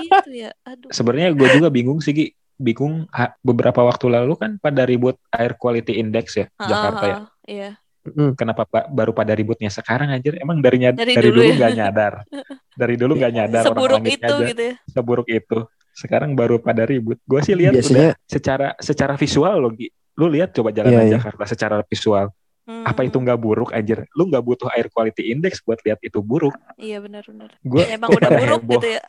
gitu ya. Aduh. Sebenarnya gue juga bingung sih, Gi. Bingung beberapa waktu lalu kan pada ribut air quality index ya, Jakarta ya. Ah, Iya. Mm. Kenapa pa- baru pada ributnya sekarang aja? Emang dari, Dari dari, dulu ya? nggak nyadar. dari dulu nggak nyadar orang Seburuk langit itu aja gitu ya. seburuk itu sekarang baru pada ribut gue sih lihat Biasanya- udah secara secara visual lo Gi. lu lihat coba jalanan Iya, iya. Jakarta secara visual Hmm. apa itu nggak buruk anjir lu nggak butuh air quality index buat lihat itu buruk Iya benar-benar. gue Emang udah buruk heboh. gitu ya.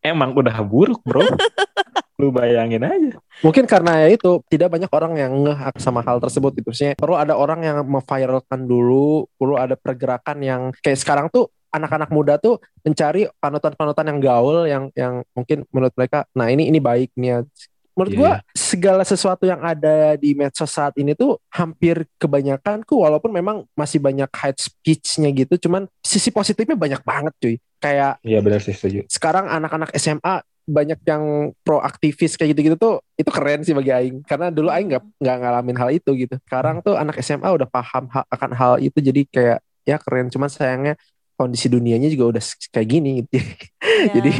emang udah buruk bro lu bayangin aja Mungkin karena ya itu tidak banyak orang yang ngeh sama hal tersebut gitu. Maksudnya perlu ada orang yang memviralkan dulu, perlu ada pergerakan yang kayak sekarang tuh anak-anak muda tuh mencari panutan-panutan yang gaul yang yang mungkin menurut mereka nah ini ini baik nih ya. Menurut Iya, gua segala sesuatu yang ada di medsos saat ini tuh hampir kebanyakanku walaupun memang masih banyak hate speech-nya gitu cuman sisi positifnya banyak banget cuy. Kayak iya benar sih setuju sekarang anak-anak SMA banyak yang proaktivis kayak gitu-gitu tuh itu keren sih bagi Aing. Karena dulu Aing nggak nggak ngalamin hal itu gitu. Sekarang tuh anak SMA udah paham ha- akan hal itu. Jadi kayak ya keren. Cuman sayangnya kondisi dunianya juga udah kayak gini. Gitu. Ya, jadi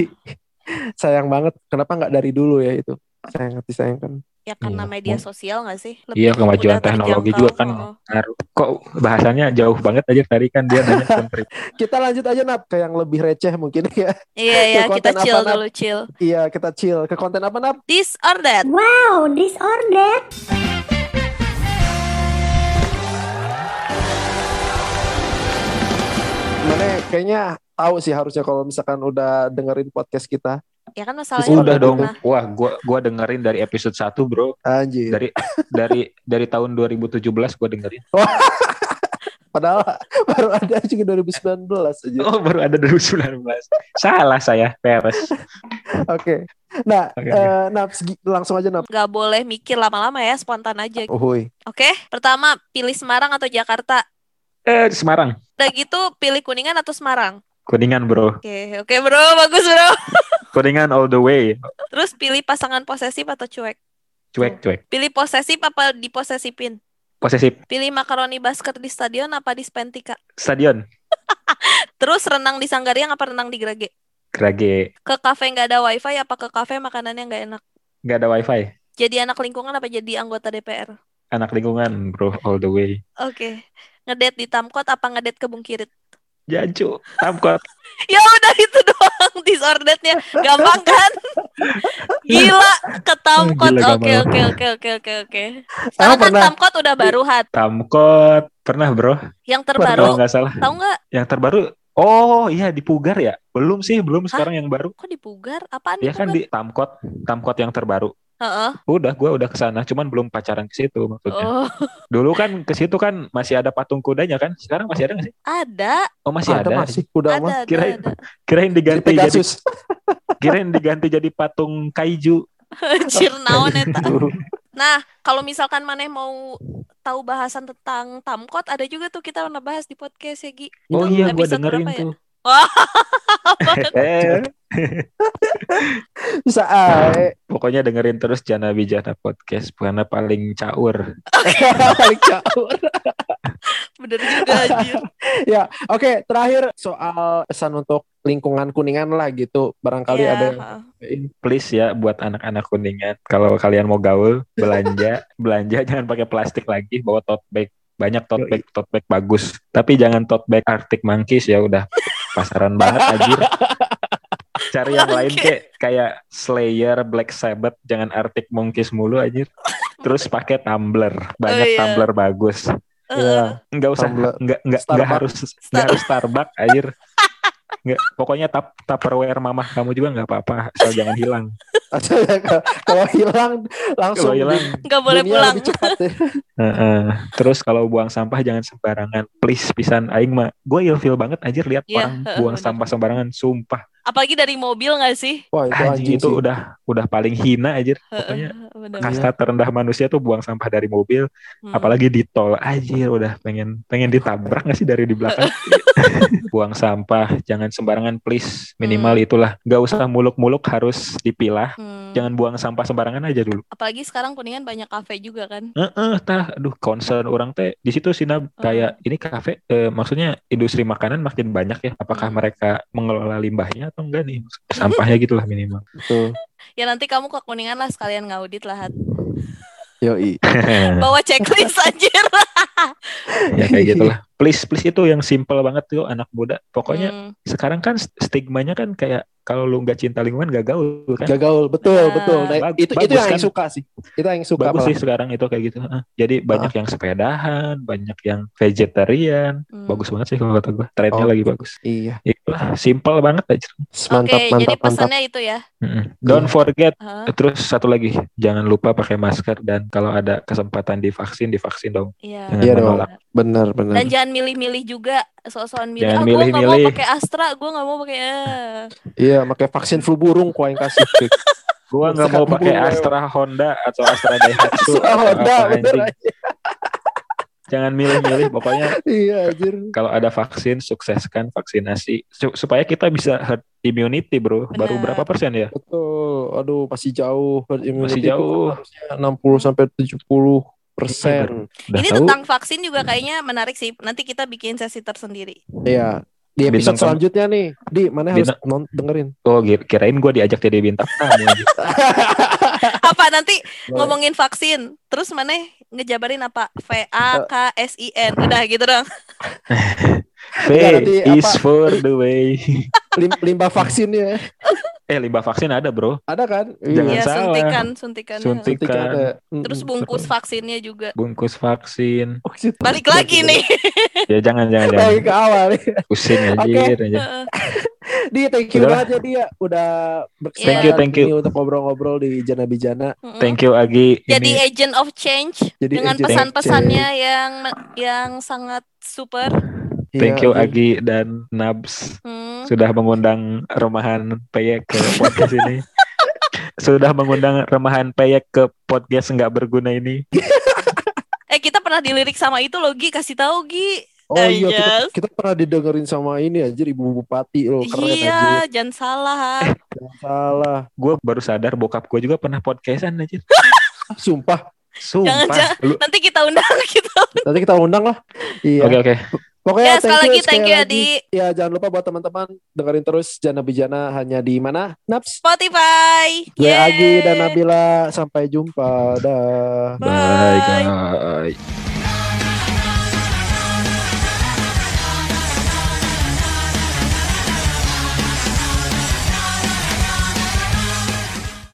sayang banget. Kenapa nggak dari dulu ya itu? Sayang hati sayang kan ya karena Iya. media sosial nggak sih? Iya, kemajuan teknologi terjangkau. juga kan. Ngaruh. kok bahasanya jauh banget aja tadi kan dia nanya kita lanjut aja nap ke yang lebih receh mungkin ya Iya ya Ke kita chill apa, dulu chill. iya kita chill ke konten apa nap This or that. Wow, disordered. mana kayaknya tahu sih harusnya kalau misalkan udah dengerin podcast kita Ya kan masalahnya udah dong pernah. wah gua gua dengerin dari episode 1 bro anjir dari dari dari tahun 2017 gua dengerin Padahal baru ada juga 2019 aja. oh baru ada 2019 salah saya peres Oke. Nah, Oke, eh, Naps, gi- langsung aja Naps. Nggak boleh mikir lama-lama ya, spontan aja. Oke, pertama pilih Semarang atau Jakarta. eh Semarang Udah gitu pilih Kuningan atau Semarang. kuningan bro Oke, oke bro, bagus bro. kuningan all the way Terus pilih pasangan posesif atau cuek. cuek cuek Pilih posesif apa diposesifin. posesif Pilih makaroni basket di stadion apa di Spentika. stadion Terus renang di Sanggariang apa renang di Grage. Krage Ke kafe nggak ada wifi apa ke kafe makanannya nggak enak. nggak ada wifi Jadi anak lingkungan apa jadi anggota DPR. anak lingkungan bro all the way Oke. Ngedate di Tamkot apa ngedate ke Bungkirit? Jancu, tamkot. Ya udah itu doang disorderednya. Gampang kan? Gila ke Tamkot. Oke oke oke oke oke oke. Sekarang kan pernah? Tamkot udah baru hat. Tamkot. Pernah bro, Yang kalau terbaru nggak salah. tahu nggak? Yang terbaru, oh iya di Pugar ya? Belum sih, belum sekarang yang baru. Kok dipugar? Apaan di Ya kan Pugar? di Tamkot, Tamkot yang terbaru. Heeh. Udah, gua udah ke sana, cuman belum pacaran ke situ maksudnya. Oh, Dulu kan ke situ kan masih ada patung kudanya kan? Sekarang masih ada nggak sih? ada. Oh masih ada. masih. Udah Ada, ada, Kirain- ada. Kirain diganti jadi, kirain diganti jadi patung kaiju. Anjir naon eta. Nah, kalau misalkan maneh mau tahu bahasan tentang Tamkot, ada juga tuh kita pernah bahas di podcast ya, Gi. Oh Itu iya, episode dengerin ya? Eh, Bisa ae. pokoknya dengerin terus Jana Bijana Podcast karena paling caur. Paling caur. bener juga anjir. ya, oke. terakhir soal pesan untuk lingkungan kuningan lah gitu. Barangkali Iya, ada yang please ya buat anak-anak kuningan kalau kalian mau gaul belanja belanja jangan pakai plastik lagi bawa tote bag banyak tote bag tote bag bagus tapi jangan tote bag Arctic Monkeys ya udah pasaran banget anjir cari yang lain Oke. kayak kayak Slayer Black Sabbath jangan Arctic Monkeys mulu anjir terus pakai tumbler banyak Oh, iya. tumbler bagus Heeh. Iya. nggak usah Tumbler. nggak nggak nggak Starbucks. harus nggak harus Starbucks anjir nggak pokoknya tap tupperware mamah kamu juga nggak apa-apa asal jangan hilang Kalau hilang langsung Kalau hilang, Nggak boleh pulang. lebih cepat ya. Heeh. Terus kalau buang sampah jangan sembarangan. Please pisan aing mah. Gue ilfeel banget aja lihat Iya, orang buang sampah sembarangan. Sumpah. Apalagi dari mobil nggak sih? Wah itu Anjing anjing itu sih. udah udah paling hina aja. Pokoknya bener. kasta terendah manusia tuh buang sampah dari mobil, Hmm. apalagi di tol. Anjir udah pengen pengen ditabrak gak sih dari di belakang? buang sampah jangan sembarangan please. Minimal Hmm. itulah. Gak usah muluk-muluk harus dipilah. Hmm. Jangan buang sampah sembarangan aja dulu. Apalagi sekarang kuningan banyak kafe juga kan. Heeh, tah, aduh concern orang teh di situ sih kayak ini kafe eh, maksudnya industri makanan makin banyak ya. Apakah Hmm. mereka mengelola limbahnya atau enggak nih? Sampahnya gitulah minimal. Betul. Ya nanti kamu ke kuningan lah sekalian ngaudit lah. Hat. Yoi. Bawa checklist anjir. ya kayak gitulah. Please please itu yang simple banget tuh anak muda. Pokoknya Hmm. sekarang kan stigmanya kan kayak kalau lu nggak cinta lingkungan gak gaul kan. Gak gaul, betul, Nah. betul. Nah, Bag- itu itu bagus yang kan? Suka sih. Itu yang Aing suka Bagus malah. sih sekarang itu kayak gitu. Heeh. Jadi banyak yang sepedahan, banyak yang vegetarian. Hmm. Bagus banget sih kalau kata gue. Trennya Oh. lagi bagus. Iya. Itulah simple banget aja. Mantap, Oke, jadi mantap, mantap. pesannya itu ya. Don't forget Hah? Terus satu lagi, jangan lupa pakai masker dan kalau ada kesempatan divaksin, divaksin dong. Iya. Jangan Iya dong. Benar, benar. Dan jangan milih-milih juga soal-soal milih. Jangan ah, gue nggak mau milih-milih. pakai Astra, gue nggak mau pakai. eh. Iya, pakai vaksin flu burung kok yang kasih. Gua nggak mau pakai Astra Honda atau Astra Daihatsu. Atau Honda, bener aja. Jangan milih-milih. Pokoknya Iya, anjir. kalau ada vaksin, sukseskan vaksinasi Su- supaya kita bisa herd immunity, bro. Baru Benar. berapa persen ya? Betul. Aduh, masih jauh. Herd immunity Masih jauh. itu harusnya 60 sampai 70 persen. Udah Ini tahu? tentang vaksin juga kayaknya menarik sih. Nanti kita bikin sesi tersendiri. Iya. Di episode Bintang selanjutnya nih, di mana harus Bintang- non dengerin. Oh, kir- kirain gue diajak jadi bintang tamu. Apa nanti ngomongin vaksin, terus mana ngejabarin apa? V A K S I N. Udah gitu dong. V is apa? for the way. Lim- limbah vaksinnya Eh, limbah vaksin ada, bro. ada kan? Jangan Iya, salah. suntikan, suntikannya. Suntik. Suntik Suntikan. ada. Terus bungkus vaksinnya juga. Bungkus vaksin. Vaksin. Balik lagi nih. Ya jangan jangan jangan. Lagi ke awal nih. Pusing anjir aja. Heeh. Dia thank you Udahlah. banget ya dia udah Thank you, thank you. untuk ngobrol-ngobrol di Jana Bijana. Thank you Agi. Jadi Ini agent of change Jadi dengan pesan-pesannya yang yang sangat super. Thank Iya, you anjir. Agi dan Nabs Hmm. sudah mengundang remahan peyek ke podcast ini. sudah mengundang remahan peyek ke podcast nggak berguna ini. Eh kita pernah dilirik sama itu loh Gi, kasih tahu Gi. Oh Eh, iya kita, yes. kita pernah didengerin sama ini anjir Ibu Bupati loh keren anjir. iya, jangan salah. Jangan salah. Gue baru sadar bokap gue juga pernah podcastan aja. Sumpah. Sumpah. Jangan-jangan. Lu- Nanti kita undang kita. Nanti kita undang lah. Iya. Oke oke. Pokoknya Ya, sekali lagi thank you, lagi. Adi. Ya jangan lupa buat teman-teman dengerin terus Jana Bijana hanya di mana? Naps. Spotify. Gue. Agi dan Nabila sampai jumpa. Dah. Bye Bye. guys.